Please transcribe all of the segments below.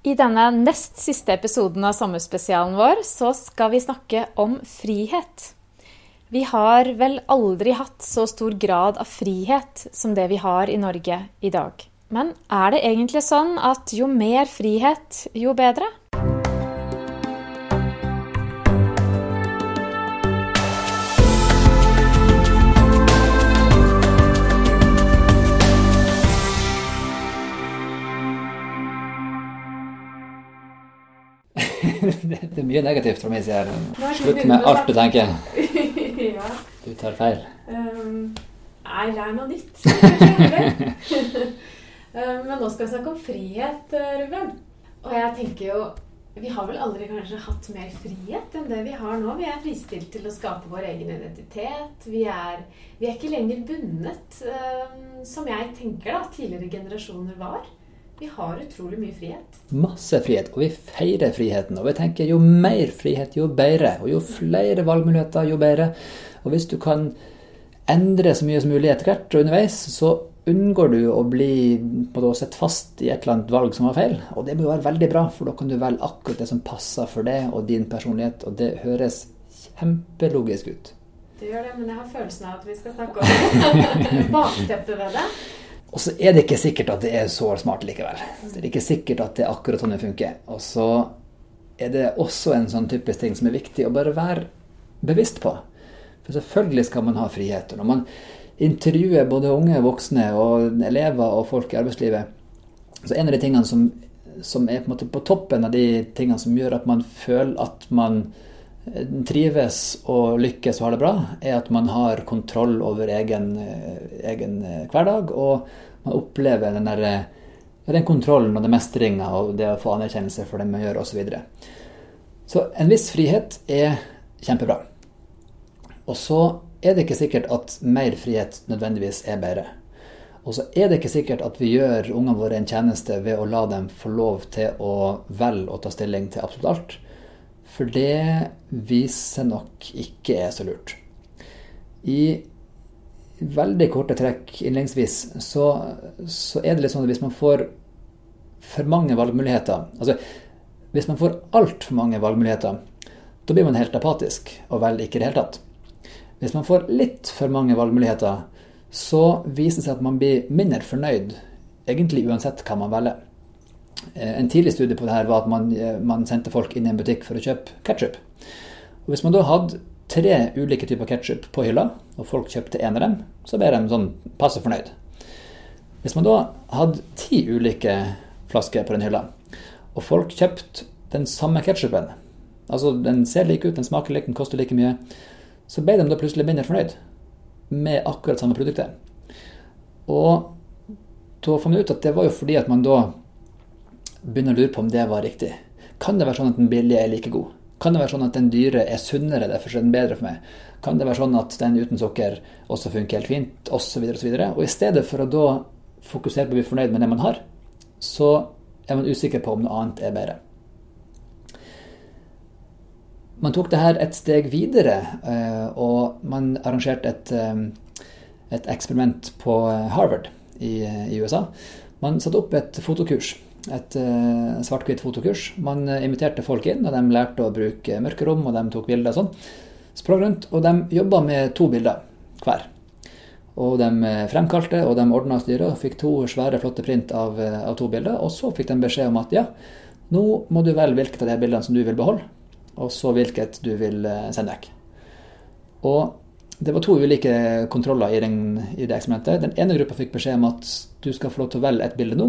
I denne nest siste episoden av sommerspesialen vår så skal vi snakke om frihet. Vi har vel aldri hatt så stor grad av frihet som det vi har i Norge i dag. Men er det egentlig sånn at jo mer frihet, jo bedre? det er mye negativt fra min side. Slutt med alt du tenker. ja. Du tar feil. Um, nei, lær noe nytt. um, men nå skal vi snakke om frihet, Ruben. Og jeg tenker jo Vi har vel aldri kanskje hatt mer frihet enn det vi har nå. Vi er fristilt til å skape vår egen identitet. Vi er, vi er ikke lenger bundet, um, som jeg tenker da tidligere generasjoner var. Vi har utrolig mye frihet. Masse frihet, og vi feirer friheten. Og vi tenker jo mer frihet, jo bedre. Og jo flere valgmuligheter, jo bedre. Og hvis du kan endre så mye som mulig etter hvert og underveis, så unngår du å bli på sett fast i et eller annet valg som var feil. Og det må jo være veldig bra, for da kan du velge akkurat det som passer for deg og din personlighet. Og det høres kjempelogisk ut. Det gjør det, men jeg har følelsen av at vi skal snakke om bakteppet ved det. Og så er det ikke sikkert at det er så smart likevel. Det er ikke sikkert at det er akkurat sånn det funker. Og så er det også en sånn typisk ting som er viktig å bare være bevisst på. For selvfølgelig skal man ha frihet. Og når man intervjuer både unge, voksne og elever og folk i arbeidslivet, så en av de tingene som, som er på, på, toppen av de tingene som gjør at man føler at man trives og lykkes og har det bra, er at man har kontroll over egen, eh, egen eh, hverdag. og man opplever den, der, den kontrollen og den mestringa og det å få anerkjennelse for det man gjør osv. Så, videre. så en viss frihet er kjempebra. Og så er det ikke sikkert at mer frihet nødvendigvis er bedre. Og så er det ikke sikkert at vi gjør ungene våre en tjeneste ved å la dem få lov til å velge å ta stilling til absolutt alt. For det viser nok ikke er så lurt. I veldig korte trekk innledningsvis, så, så, er det litt sånn at hvis man får for mange valgmuligheter Altså hvis man får altfor mange valgmuligheter, da blir man helt apatisk og velger ikke i det hele tatt. Hvis man får litt for mange valgmuligheter, så viser det seg at man blir mindre fornøyd, egentlig uansett hva man velger. Eh, en tidlig studie på det her var at man, eh, man sendte folk inn i en butikk for å kjøpe ketsjup. Hvis man da hadde tre ulike typer ketsjup på hylla, og folk kjøpte én av dem, så ble de sånn passe fornøyd. Hvis man da hadde ti ulike flasker på den hylla, og folk kjøpte den samme ketsjupen, altså den ser like ut, den smaker like, den koster like mye, så ble de da plutselig mindre fornøyd med akkurat samme produktet. Og da får man ut at det var jo fordi at man da begynner å lure på om det var riktig. Kan det være sånn at den billige er like god? Kan det være sånn at den dyre er sunnere, derfor er den bedre for meg? Kan det være sånn at den uten sukker også funker helt fint, osv., osv.? Og, og i stedet for å da fokusere på å bli fornøyd med det man har, så er man usikker på om noe annet er bedre. Man tok det her et steg videre, eh, og man arrangerte et, eh, et eksperiment på Harvard i, i USA. Man satte opp et fotokurs et uh, svart-hvitt fotokurs. Man uh, inviterte folk inn, og de lærte å bruke mørkerom, og de tok bilder og sånn. Sprang rundt, og de jobba med to bilder hver. Og de uh, fremkalte og de ordna styret og fikk to svære, flotte print av, av, to bilder. Og så fikk de beskjed om at ja, nå må du velge hvilket av de bildene som du vil beholde, og så hvilket du vil sende vekk. Og det var to ulike kontroller i, den, i det eksperimentet. Den ene gruppa fikk beskjed om at du skal få lov til å velge et bilde nå.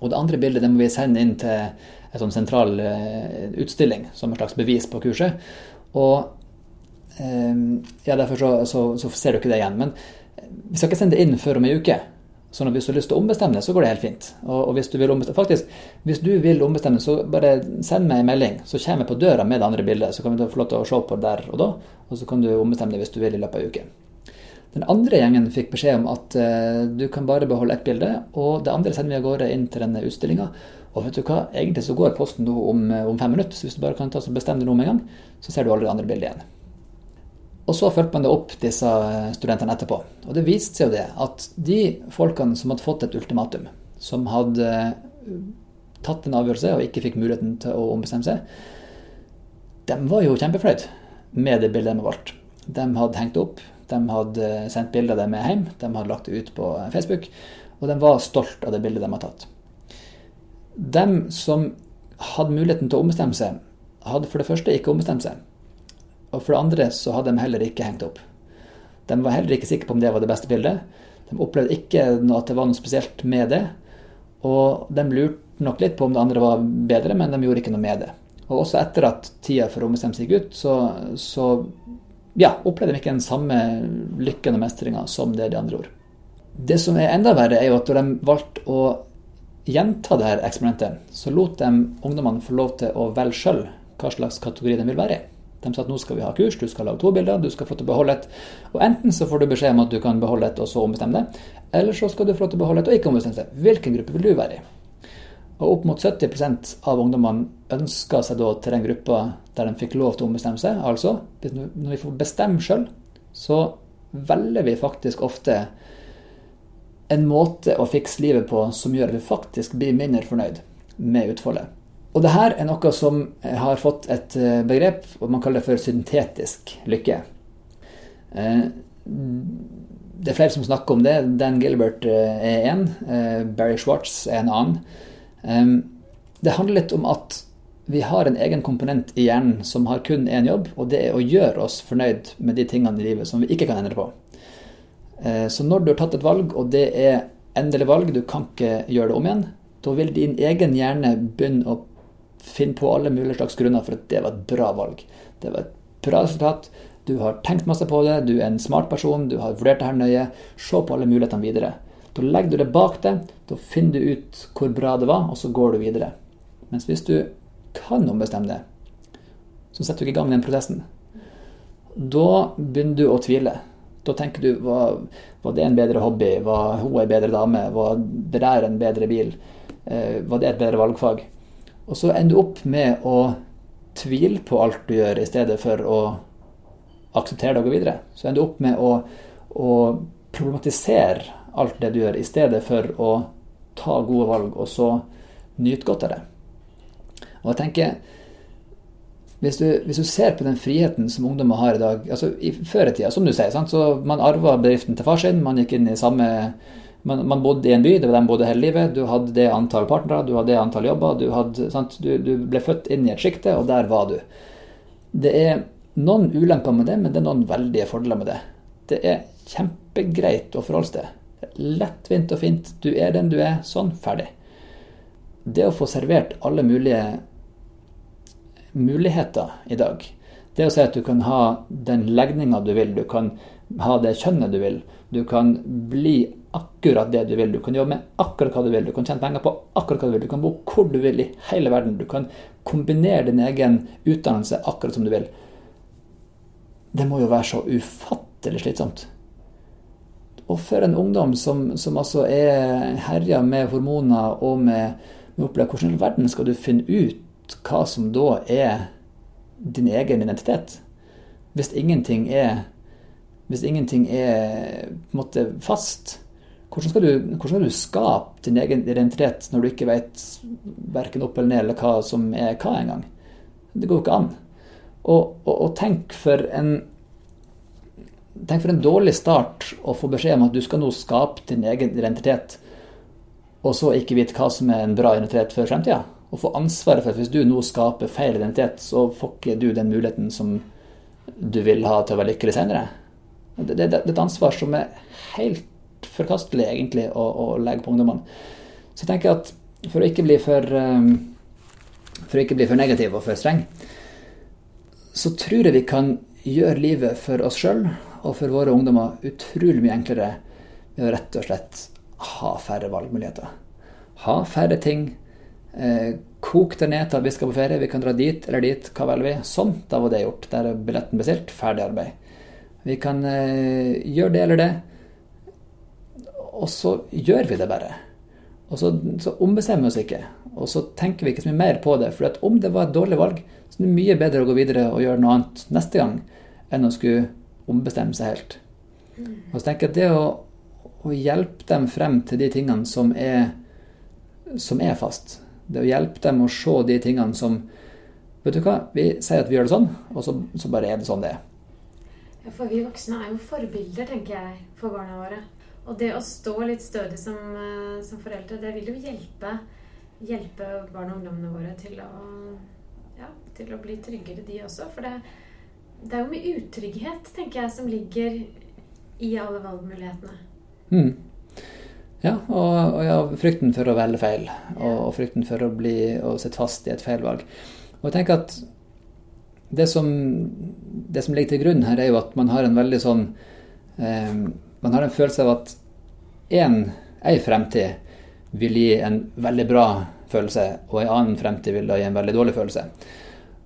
Og det andre bildet det må vi sende inn til en sånn sentral eh, utstilling som et slags bevis på kurset. Og eh, ja, derfor så, så, så, ser du ikke det igjen. Men vi skal ikke sende det inn før om ei uke. Sånn hvis du har lyst til å ombestemme så går det helt fint. Og hvis du vil ombestemme, faktisk, hvis du vil ombestemme, så bare send meg en melding. Så kommer jeg på døra med det andre bildet, så kan vi få lov til å se på det der og da. Og så kan du ombestemme det hvis du vil i løpet av ei uke. Den andre gjengen fikk beskjed om at uh, du kan bare beholde ett bilde, og det andre sender vi av gårde inn til denne utstillinga. Og vet du hva, egentlig så går posten nå om, eh, om, fem minutter, så hvis du bare kan ta og bestemme det nå med en gang, så ser du alle de andre bildene igjen. Og så fulgte man det opp disse eh, studentene etterpå. Og det viste seg jo det at de folkene som hadde fått et ultimatum, som hadde tatt en avgjørelse og ikke fikk muligheten til å ombestemme seg, de var jo kjempefornøyd med det bildet de hadde valgt. De hadde hengt opp, de hadde sendt bilder av det med hjem, de hadde lagt det ut på Facebook, og de var stolt av det bildet de hadde tatt. De som hadde muligheten til å ombestemme seg, hadde for det første ikke ombestemt seg. Og for det andre så hadde de heller ikke hengt opp. De var heller ikke sikre på om det var det beste bildet. De opplevde ikke at det var noe spesielt med det. Og de lurte nok litt på om det andre var bedre, men de gjorde ikke noe med det. Og også etter at tida for å ombestemme seg gikk ut, så, så ja, opplevde de ikke den samme lykken og mestringa som det de andre gjorde. Det som er enda verre, er jo at da de valgte å gjenta det her eksperimentet, så lot de ungdommene få lov til å velge sjøl hva slags kategori de vil være i. De sa at nå skal vi ha kurs, du skal lage to bilder, du skal få til å beholde et. Og enten så får du beskjed om at du kan beholde et og så ombestemme det, eller så skal du få lov til å beholde et og ikke ombestemme det. Hvilken gruppe vil du være i? Og opp mot 70 av ungdommene ønska seg da til den gruppa der de fikk lov til å ombestemme seg. Altså, når vi får bestemme sjøl, så velger vi faktisk ofte en måte å fikse livet på som gjør at vi faktisk blir mindre fornøyd med utfoldet. Og det her er noe som har fått et eh, begrep, og man kaller det for syntetisk lykke. Eh, det er flere som snakker om det. Dan Gilbert eh, er en. Barry Schwartz er en annen. Det handler litt om at vi har en egen komponent i hjernen som har kun én jobb, og det er å gjøre oss fornøyd med de tingene i livet som vi ikke kan endre på. Så når du har tatt et valg, og det er endelig valg, du kan ikke gjøre det om igjen, da vil din egen hjerne begynne å finne på alle mulige slags grunner for at det var et bra valg. Det var et bra resultat. Du har tenkt masse på det, du er en smart person, du har vurdert det her nøye. Se på alle mulighetene videre. Da legger du det bak deg, da finner du ut hvor bra det var, og så går du videre. Mens hvis du kan ombestemme det, så setter du ikke i gang den prosessen. Da begynner du å tvile. Da tenker du var, var det en bedre hobby? Var hun en bedre dame? Var det der en bedre bil? Eh, var det et bedre valgfag? Og så ender du opp med å tvile på alt du gjør, i stedet for å akseptere det og gå videre. Så ender du opp med å, å problematisere alt det du gjør, i stedet for å ta gode valg og så nyte godt av det. Og jeg tenker, hvis du, hvis du, ser på den friheten som ungdommer har i dag altså i Før i tida, som du sier, sant? så man arva bedriften til far sin, man gikk inn i samme man, man, bodde i en by, det var der man bodde hele livet. Du hadde det antall partnere, du hadde det antall jobber. Du, hadde, du, du ble født inn i et sjikte, og der var du. Det er noen ulemper med det, men det er noen veldige fordeler med det. Det er kjempegreit å forholde seg til. Lettvint og fint. Du er den du er. Sånn, ferdig. Det å få servert alle mulige muligheter i dag, det å si at du kan ha den legninga du vil, du kan ha det kjønnet du vil, du kan bli akkurat det du vil. Du kan jobbe med akkurat hva du vil. Du kan tjene penger på akkurat hva du vil. Du kan bo hvor du vil i hele verden. Du kan kombinere din egen utdannelse akkurat som du vil. Det må jo være så ufattelig slitsomt. Og for en ungdom som, som altså er herja med hormoner og med, med opplegg, hvordan i verden skal du finne ut hva som da er din egen identitet? Hvis ingenting er, hvis ingenting er på en måte fast. Hvordan skal, du, hvordan skal, du, skape din egen identitet når du ikke vet verken opp eller ned eller hva som er hva engang? Det går jo ikke an. Og, og, og tenk, for en, tenk for en dårlig start å få beskjed om at du skal nå skape din egen identitet, og så ikke vite hva som er en bra identitet for fremtida. Og få ansvaret for at hvis du nå skaper feil identitet, så får ikke du den muligheten som du vil ha til å være lykkelig senere. Det, det, det er et ansvar som er helt forkastelig egentlig å, å, legge på ungdommene. Så jeg tenker at for å ikke bli for, um, for, ikke bli for negativ og for streng, så tror jeg vi kan gjøre livet for oss sjøl og for våre ungdommer utrolig mye enklere ved å rett og slett ha færre valgmuligheter. Ha færre ting. Eh, kok det ned til at vi skal på ferie. Vi kan dra dit eller dit. Hva vel vi? Sånn, da var det gjort. Der er billetten bestilt. Ferdig arbeid. Vi kan eh, gjøre det eller det og så gjør vi det bare. Og så, så ombestemmer vi oss ikke. Og så tenker vi ikke så mye mer på det. For om det var et dårlig valg, så er det mye bedre å gå videre og gjøre noe annet neste gang enn å skulle ombestemme seg helt. Og så tenker jeg at det å, å hjelpe dem frem til de tingene som er, som er fast, Det å hjelpe dem å se de tingene som Vet du hva, vi sier at vi gjør det sånn, og så, så bare er det sånn det er. Ja, for vi voksne er jo forbilder, tenker jeg, for barna våre. Og det å stå litt stødig som, eh, som foreldre, det vil jo hjelpe, hjelpe barna og ungdommene våre til å, ja, til å bli tryggere, de også. For det, det er jo mye utrygghet, tenker jeg, som ligger i alle valgmulighetene. Mm. Ja, og, og ja, frykten for å velge feil, og, og frykten for å bli og sitte fast i et feilvalg. Og jeg tenker at det som, det som, ligger til grunn her, er jo at man har en veldig sånn eh, Man har en følelse av at én fremtid vil gi en veldig bra følelse, og en annen fremtid vil da gi en veldig dårlig følelse.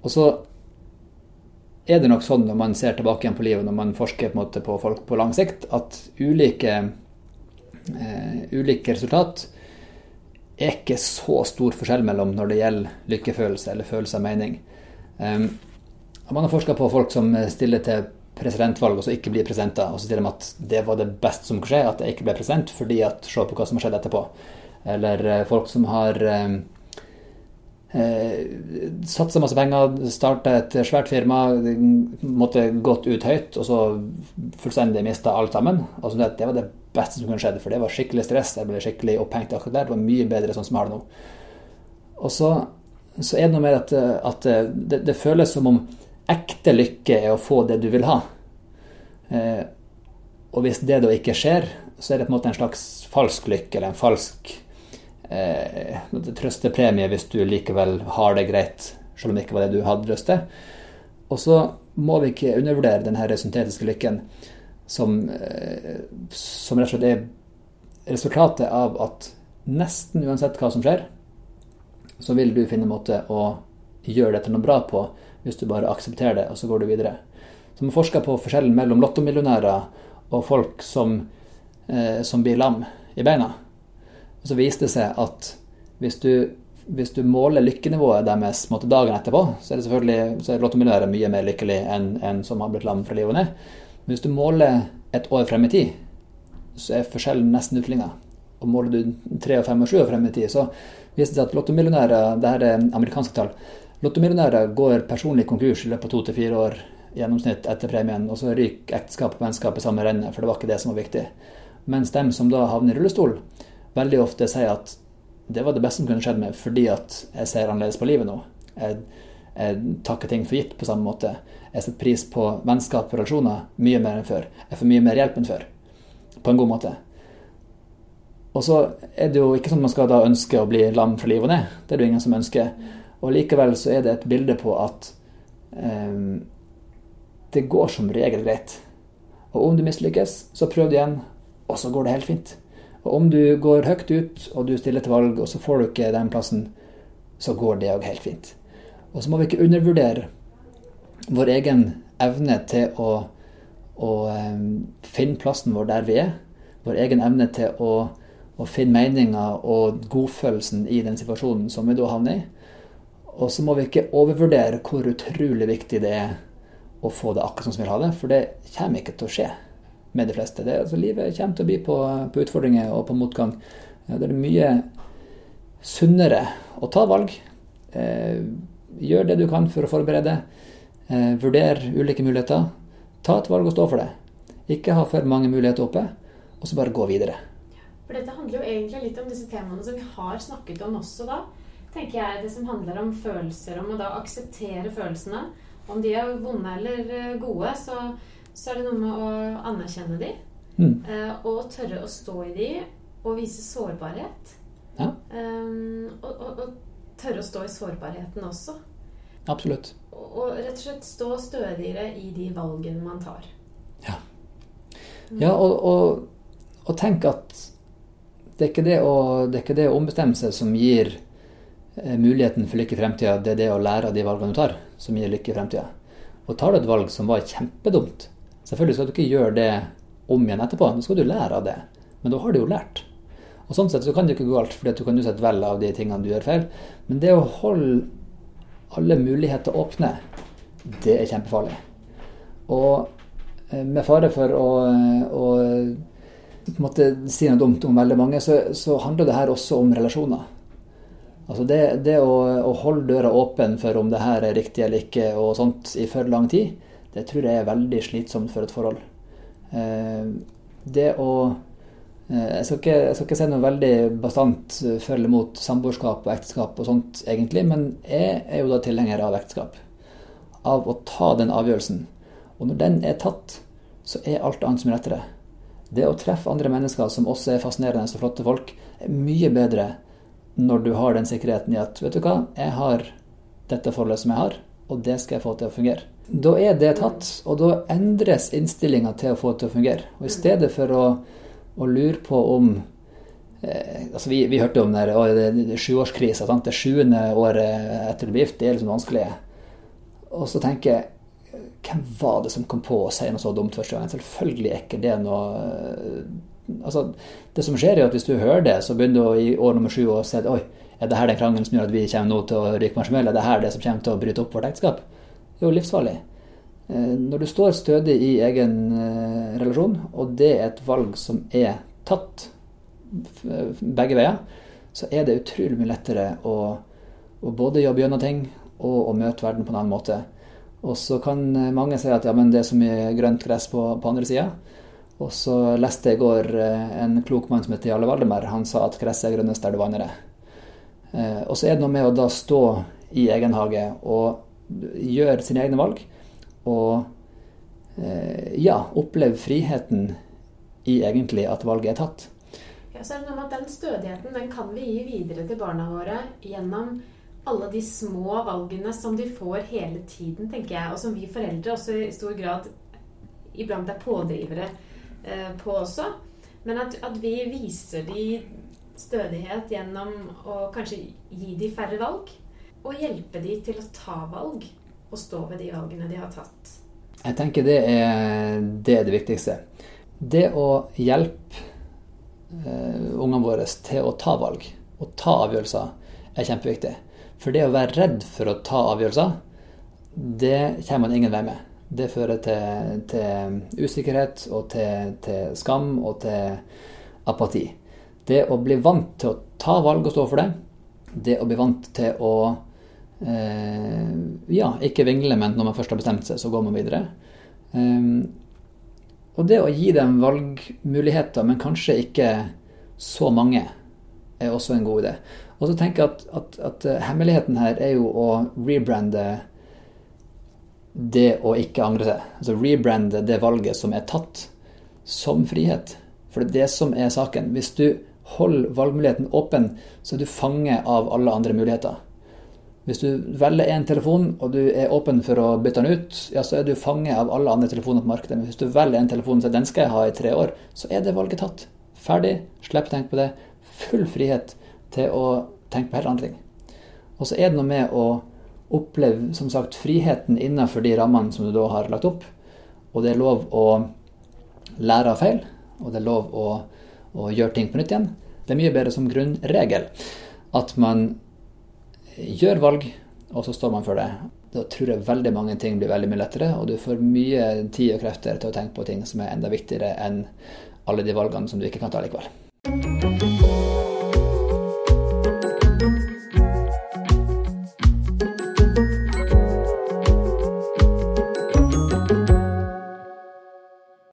Og så er det nok sånn når man ser tilbake igjen på livet, når man forsker på, på folk på lang sikt, at ulike, eh, ulike resultat er ikke så stor forskjell mellom når det gjelder lykkefølelse eller følelse av mening. Um, man har forska på folk som stiller til presidentvalg og så ikke blir presidenter, og så sier de at det var det beste som kunne skje, at jeg ikke ble president, fordi at se på hva som har skjedd etterpå. Eller eh, folk som har um, eh, satsa masse penger, starta et svært firma, måtte gått ut høyt, og så fullstendig mista alt sammen. Og så det, det var det beste som kunne skjedd, for det var skikkelig stress. Jeg ble skikkelig opphengt akkurat der. Det var mye bedre sånn som jeg har det nå. Og så, så er det noe med at, at det, det, føles som om ekte lykke er å få det du vil ha. Eh, og hvis det da ikke skjer, så er det på en måte en slags falsk lykke, eller en falsk eh, trøstepremie hvis du likevel har det greit, selv om det ikke var det du hadde lyst til. Og så må vi ikke undervurdere denne syntetiske lykken som, eh, som rett og slett er resultatet av at nesten uansett hva som skjer, så vil du finne en måte å gjøre dette noe bra på hvis du bare aksepterer det, og så går du videre. Så man forsker på forskjellen mellom lottomillionærer og folk som, eh, som blir lam i beina. Så viste det seg at hvis du, hvis du måler lykkenivået deres måte, dagen etterpå, så er det selvfølgelig så mye mer lykkelig enn en som har blitt lam fra livet ned. Men hvis du måler et år frem i tid, så er forskjellen nesten utligna. Og måler du tre og fem og sju år frem i tid, så viser det seg at lottomillionærer det her er amerikanske tall, lottomillionærer går personlig konkurs i løpet av to til fire år gjennomsnitt etter premien, og så ryker ekteskap og vennskap i samme renne, for det var ikke det som var viktig. Mens dem som da havner i rullestol, veldig ofte sier at det var det beste som kunne skjedd meg, fordi at jeg ser annerledes på livet nå. Jeg, jeg takker ting for gitt på samme måte. Jeg setter pris på vennskap og relasjoner mye mer enn før. Jeg får mye mer hjelp enn før. På en god måte. Og så er det jo ikke sånn at man skal da ønske å bli lam fra livet og ned. Det er det jo ingen som ønsker. Og likevel så er det et bilde på at um, det går som regel greit. Og om du mislykkes, så prøv det igjen, og så går det helt fint. Og om du går høyt ut, og du stiller til valg, og så får du ikke den plassen, så går det òg helt fint. Og så må vi ikke undervurdere vår egen evne til å, å um, finne plassen vår der vi er. Vår egen evne til å, å finne meninga og godfølelsen i den situasjonen som vi da havner i. Og så må vi ikke overvurdere hvor utrolig viktig det er å få det akkurat som vi vil ha det, for det kommer ikke til å skje med de fleste. Det, altså, livet kommer til å by på, på, utfordringer og på motgang. Det er mye sunnere å ta valg. Eh, gjør det du kan for å forberede. Eh, vurder ulike muligheter. Ta et valg og stå for det. Ikke ha for mange muligheter oppe, og så bare gå videre. For dette handler jo egentlig litt om disse temaene som vi har snakket om også da. tenker jeg Det som handler om følelser, om å da akseptere følelsene. Om de er vonde eller eh, gode, så, så er det noe med å anerkjenne de. Mm. Eh, og tørre å stå i de, og vise sårbarhet. Ja. Um, og, og, og, tørre å stå i sårbarheten også. Absolutt og rett og slett stå stødigere i de valgene man tar. Ja. ja og, og, og, tenk at det er, det å, det er ikke det å ombestemme seg som gir eh, muligheten for lykke i fremtida. Det er det å lære av de valgene du tar, som gir lykke i fremtida. Og tar du et valg som var kjempedumt, selvfølgelig skal du ikke gjøre det om igjen etterpå. Da skal du lære av det. Men da har du jo lært. Og sånn sett så kan det ikke gå galt, for du kan sette vel av de tingene du gjør feil. Men det å holde alle muligheter åpne, det er kjempefarlig. Og eh, med fare for å, å si noe dumt om veldig mange, så, så, handler det her også om relasjoner. Altså det, det å, å, holde døra åpen for om det her er riktig eller ikke, og sånt i for lang tid, det tror jeg er veldig slitsomt for et forhold. Eh, det å eh, jeg, skal ikke, jeg skal ikke si noe veldig bastant for eller mot samboerskap og ekteskap og sånt, egentlig, men jeg er jo da tilhenger av ekteskap. Av å ta den avgjørelsen. Og når den er tatt, så er alt annet som er rettere. Det å treffe andre mennesker som også er fascinerende og flotte folk, er mye bedre når du har den sikkerheten i at vet du hva, jeg har dette forholdet som jeg har, og det skal jeg få til å fungere. Da er det tatt, og da endres innstillinga til å få det til å fungere. Og i stedet for å, å lure på om eh, altså vi, vi, hørte om det, det, det sjuårskrisa. Det sjuende året etter du blir gift, det er liksom vanskelig. Og så tenker jeg hvem var det som kom på å si noe så dumt første gang? Selvfølgelig er ikke det noe altså, Det som skjer, er at hvis du hører det, så begynner du i år nummer sju å si at oi, er det her den krangelen som gjør at vi kommer nå til å ryke marshmallow? Er det her det som kommer til å bryte opp vårt ekteskap? Det er jo livsfarlig. Eh, når du står stødig i egen eh, relasjon, og det er et valg som er tatt begge veier, så er det utrolig mye lettere å, å både jobbe gjennom ting og å møte verden på en annen måte. Og så kan mange si at ja, men det er så mye grønt gress på, på andre sida. Og så leste jeg i går eh, en klok mann som heter Jarle Valdemar. Han sa at gresset er grønnest der du vanner det. Eh, og så er det noe med å da stå i egen hage og gjøre sine egne valg. Og eh, ja, oppleve friheten i egentlig at valget er tatt. Ja, så er det noe med at Den stødigheten den kan vi gi videre til barna våre gjennom alle de små valgene som de får hele tiden, tenker jeg. Og som vi foreldre også i stor grad iblant er pådrivere Eh, på også. Men at, at, vi viser de stødighet gjennom å kanskje gi de færre valg. Og hjelpe de til å ta valg og stå ved de valgene de har tatt. Jeg tenker det er det, er det viktigste. Det å hjelpe uh, ungene våre til å ta valg og ta avgjørelser, er kjempeviktig. For det å være redd for å ta avgjørelser, det kommer man ingen vei med det fører til, til usikkerhet og til, til, skam og til apati. Det å bli vant til å ta valg og stå for det, det å bli vant til å eh, ja, ikke vingle, men når man først har bestemt seg, så går man videre. Um, og det å gi dem valgmuligheter, men kanskje ikke så mange, er også en god idé. Og så tenker jeg at, at, at hemmeligheten her er jo å rebrande det å ikke angre seg. Altså rebrande det valget som er tatt, som frihet. For det er det som er saken. Hvis du holder valgmuligheten åpen, så er du fanget av alle andre muligheter. Hvis du velger én telefon, og du er åpen for å bytte den ut, ja, så er du fanget av alle andre telefoner på markedet. Men hvis du velger en telefon som den skal jeg ha i tre år, så er det valget tatt. Ferdig. Slipp å tenke på det. Full frihet til å tenke på helt andre ting. Og så er det noe med å oppleve som sagt friheten innenfor de rammene som du da har lagt opp. Og det er lov å lære av feil, og det er lov å, å gjøre ting på nytt igjen. Det er mye bedre som grunnregel at man gjør valg, og så står man for det. Da tror jeg veldig mange ting blir veldig mye lettere, og du får mye tid og krefter til å tenke på ting som er enda viktigere enn alle de valgene som du ikke kan ta likevel.